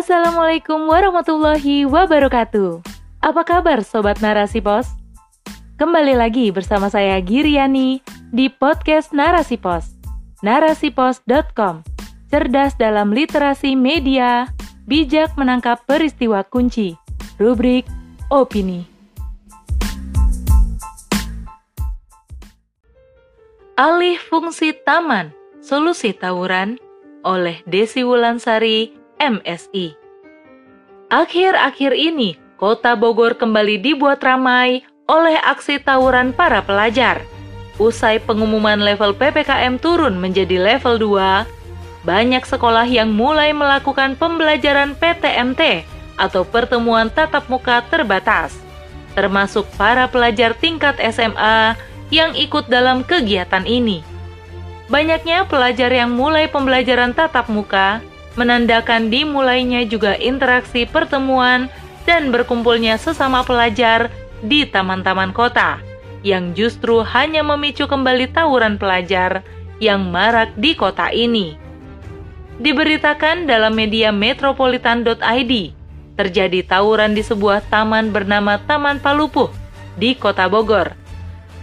Assalamualaikum warahmatullahi wabarakatuh. Apa kabar Sobat Narasi Pos? Kembali lagi bersama saya Giriani di podcast Narasi Pos. Narasipos.com Cerdas dalam literasi media, bijak menangkap peristiwa kunci. Rubrik Opini. Alih fungsi taman, solusi tawuran oleh Desi Wulansari, MSI. Akhir-akhir ini, kota Bogor kembali dibuat ramai oleh aksi tawuran para pelajar. Usai pengumuman level PPKM turun menjadi level 2, banyak sekolah yang mulai melakukan pembelajaran PTMT atau pertemuan tatap muka terbatas, termasuk para pelajar tingkat SMA yang ikut dalam kegiatan ini. Banyaknya pelajar yang mulai pembelajaran tatap muka menandakan dimulainya juga interaksi pertemuan dan berkumpulnya sesama pelajar di taman-taman kota yang justru hanya memicu kembali tawuran pelajar yang marak di kota ini. Diberitakan dalam media metropolitan.id, terjadi tawuran di sebuah taman bernama Taman Palupuh di Kota Bogor.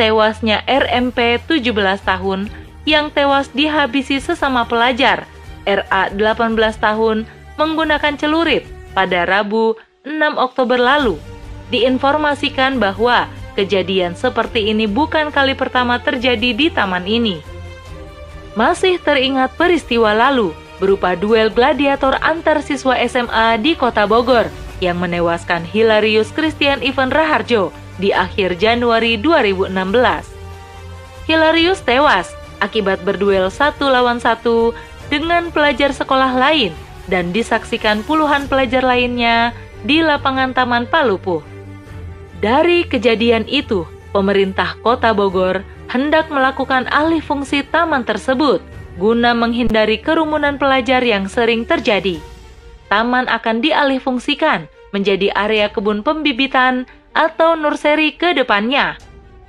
Tewasnya RMP 17 tahun yang tewas dihabisi sesama pelajar, RA 18 tahun, menggunakan celurit pada Rabu 6 Oktober lalu. Diinformasikan bahwa kejadian seperti ini bukan kali pertama terjadi di taman ini. Masih teringat peristiwa lalu berupa duel gladiator antar siswa SMA di Kota Bogor yang menewaskan Hilarius Christian Ivan Raharjo di akhir Januari 2016. Hilarius tewas akibat berduel satu lawan satu dengan pelajar sekolah lain dan disaksikan puluhan pelajar lainnya di lapangan Taman Palupuh. Dari kejadian itu, pemerintah kota Bogor hendak melakukan alih fungsi taman tersebut guna menghindari kerumunan pelajar yang sering terjadi. Taman akan dialih fungsikan menjadi area kebun pembibitan atau nursery ke depannya.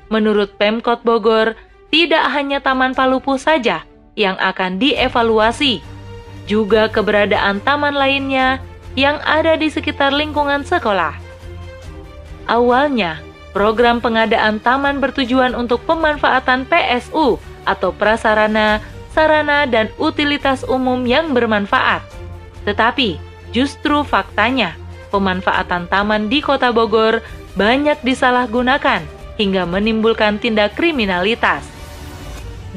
Menurut Pemkot Bogor, tidak hanya Taman Palupu saja yang akan dievaluasi, juga keberadaan taman lainnya yang ada di sekitar lingkungan sekolah. Awalnya, program pengadaan taman bertujuan untuk pemanfaatan PSU atau prasarana, sarana, dan utilitas umum yang bermanfaat. Tetapi, justru faktanya, pemanfaatan taman di kota Bogor banyak disalahgunakan hingga menimbulkan tindak kriminalitas.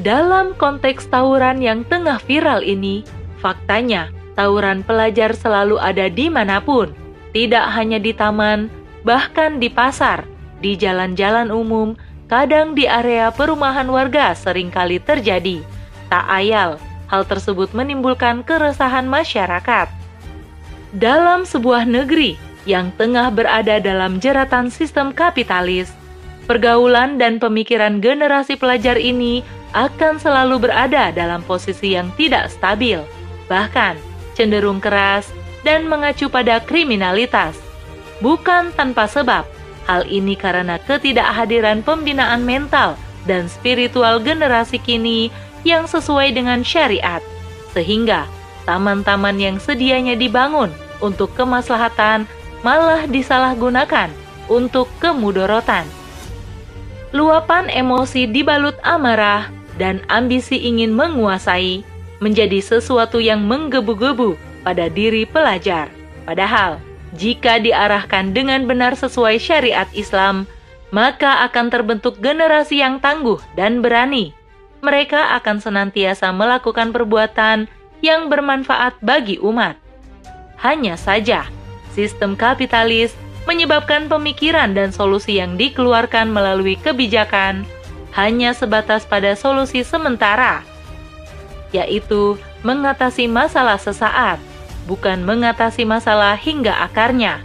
Dalam konteks tawuran yang tengah viral ini, faktanya tawuran pelajar selalu ada di mana pun, tidak hanya di taman, bahkan di pasar, di jalan-jalan umum, kadang di area perumahan warga sering kali terjadi. Tak ayal, hal tersebut menimbulkan keresahan masyarakat. Dalam sebuah negeri yang tengah berada dalam jeratan sistem kapitalis, pergaulan dan pemikiran generasi pelajar ini akan selalu berada dalam posisi yang tidak stabil, bahkan cenderung keras dan mengacu pada kriminalitas. Bukan tanpa sebab, hal ini karena ketidakhadiran pembinaan mental dan spiritual generasi kini yang sesuai dengan syariat, sehingga taman-taman yang sedianya dibangun untuk kemaslahatan malah disalahgunakan untuk kemudorotan. Luapan emosi dibalut amarah dan ambisi ingin menguasai menjadi sesuatu yang menggebu-gebu pada diri pelajar. Padahal, jika diarahkan dengan benar sesuai syariat Islam, maka akan terbentuk generasi yang tangguh dan berani. Mereka akan senantiasa melakukan perbuatan yang bermanfaat bagi umat. Hanya saja, sistem kapitalis menyebabkan pemikiran dan solusi yang dikeluarkan melalui kebijakan hanya sebatas pada solusi sementara, yaitu mengatasi masalah sesaat, bukan mengatasi masalah hingga akarnya.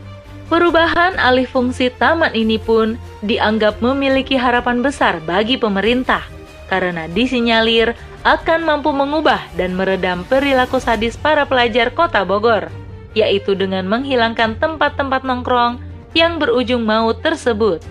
Perubahan alih fungsi taman ini pun dianggap memiliki harapan besar bagi pemerintah karena disinyalir akan mampu mengubah dan meredam perilaku sadis para pelajar kota Bogor, yaitu dengan menghilangkan tempat-tempat nongkrong yang berujung maut tersebut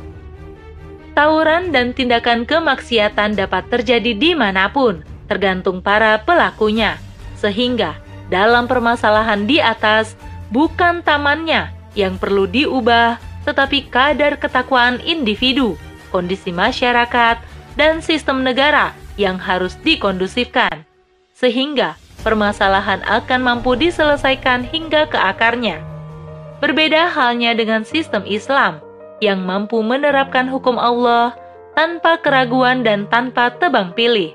tawuran dan tindakan kemaksiatan dapat terjadi di mana pun, tergantung para pelakunya. Sehingga, dalam permasalahan di atas, bukan tamannya yang perlu diubah, tetapi kadar ketakwaan individu, kondisi masyarakat, dan sistem negara yang harus dikondusifkan, sehingga permasalahan akan mampu diselesaikan hingga ke akarnya. Berbeda halnya dengan sistem Islam yang mampu menerapkan hukum Allah tanpa keraguan dan tanpa tebang pilih.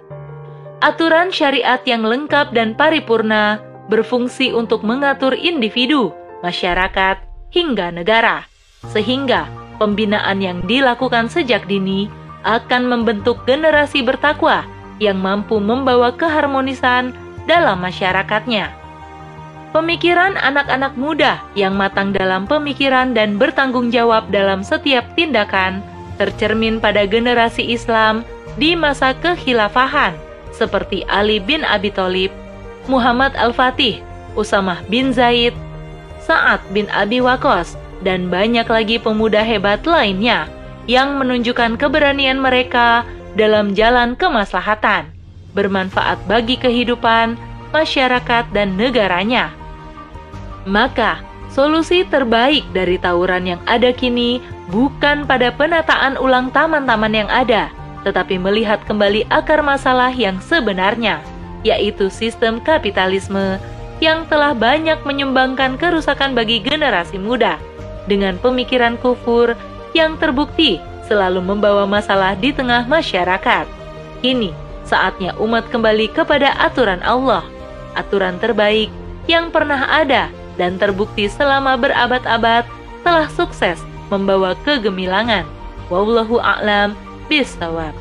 Aturan syariat yang lengkap dan paripurna berfungsi untuk mengatur individu, masyarakat, hingga negara, sehingga pembinaan yang dilakukan sejak dini akan membentuk generasi bertakwa yang mampu membawa keharmonisan dalam masyarakatnya. Pemikiran anak-anak muda yang matang dalam pemikiran dan bertanggung jawab dalam setiap tindakan tercermin pada generasi Islam di masa kekhilafahan seperti Ali bin Abi Thalib, Muhammad Al-Fatih, Usamah bin Zaid, Sa'ad bin Abi Waqqas, dan banyak lagi pemuda hebat lainnya yang menunjukkan keberanian mereka dalam jalan kemaslahatan, bermanfaat bagi kehidupan, masyarakat, dan negaranya. Maka, solusi terbaik dari tawuran yang ada kini bukan pada penataan ulang taman-taman yang ada, tetapi melihat kembali akar masalah yang sebenarnya, yaitu sistem kapitalisme yang telah banyak menyumbangkan kerusakan bagi generasi muda dengan pemikiran kufur yang terbukti selalu membawa masalah di tengah masyarakat. Kini, saatnya umat kembali kepada aturan Allah, aturan terbaik yang pernah ada dan terbukti selama berabad-abad telah sukses membawa kegemilangan. Wallahu a'lam bisawab.